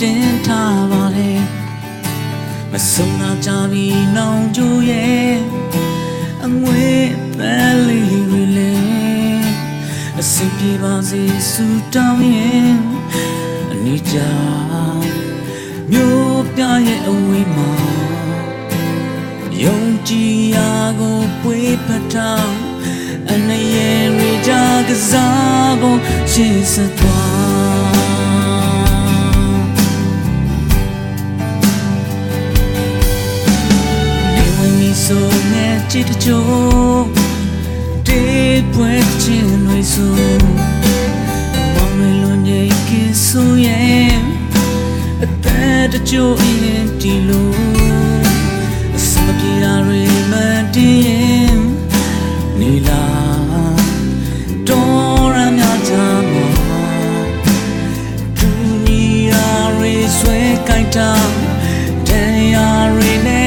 တင်ထားပါလေ မဆုံးနာကြပြီးနောင်ကျူရဲ့အငွေသက်လေးတွေလေအစိပ်ပြေပါစေစူတောင်းရင်အနိကြမျိုးပြရဲ့အဝေးမှာယုံကြည်ရာကိုပွေးပထောင်အနေရကြကစားဖို့ရှေ့ဆက်သွား ဆိုငယ်ချစ်တချို့တေးပွဲချင်းတွေဆိုမောင်တွေလွန်နေကဆိုရဲ့အသက်တချို့ရင်ဒီလိုအစမပြေတာတွေမတည်ရင်နေလာတော်ရမ်းများချာမှာဒူနီယာတွေဆွဲကြိုက်တာတရားတွေနဲ့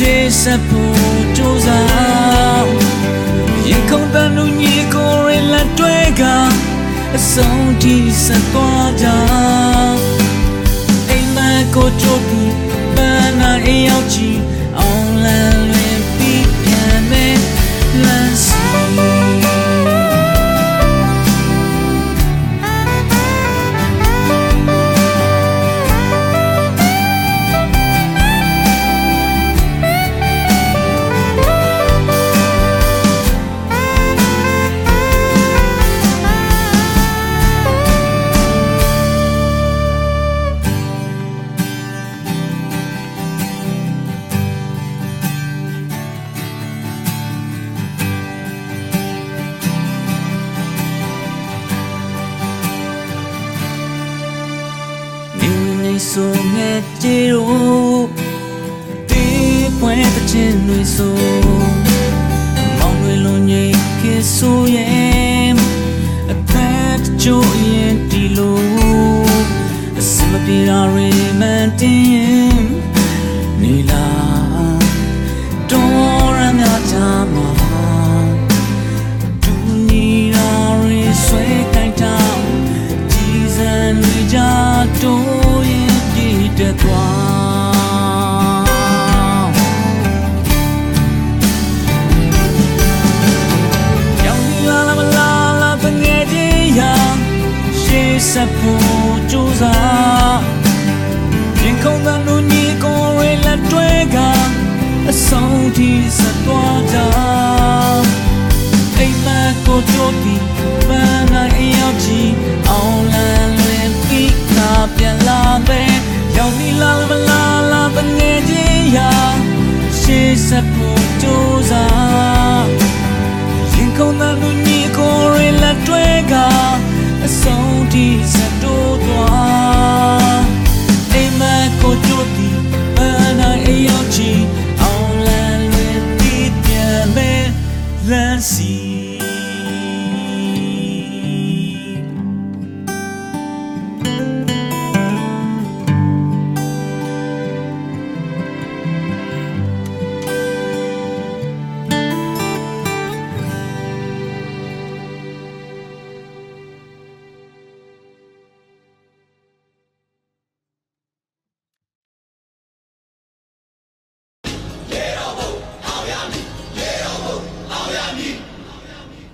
ရှေးစဖို့ကြိုးစားရင်ခုန်တဲ့လူညီကိုရလက်တွဲကအဆုံးထိဆက်သွားကြအိမ်မကိုချိုးပြီးပန်းနာအိမ်ရောက်ချီအောင်လန်း ဆိုငယ်ကြေတို့တေးပွဲတဲ့ချင်းတွေဆိုမောင်တွေလုံးငိတ်ခေဆိုရဲ့အသက်ကြိုးရင်ဒီလိုအစမပြေတာတွေမတင်ရင်နေလာတော်ရမြချာမှာဒူနီ ရှေးစဖို့ကြိုးစားရင်ခုန်တဲ့လူညီကိုရလက်တွဲကအဆုံးထိဆက်သွားကြအိမ်မက်ကိုကြိုးပြီးပန်းနိုင်အရောက်ချီအောင်လန်းလွင်ပြီးကပြန်လာပဲရောင်နီလာမလာလာတငယ်ချင်းရာရှေးစဖို့ကြိုး လူ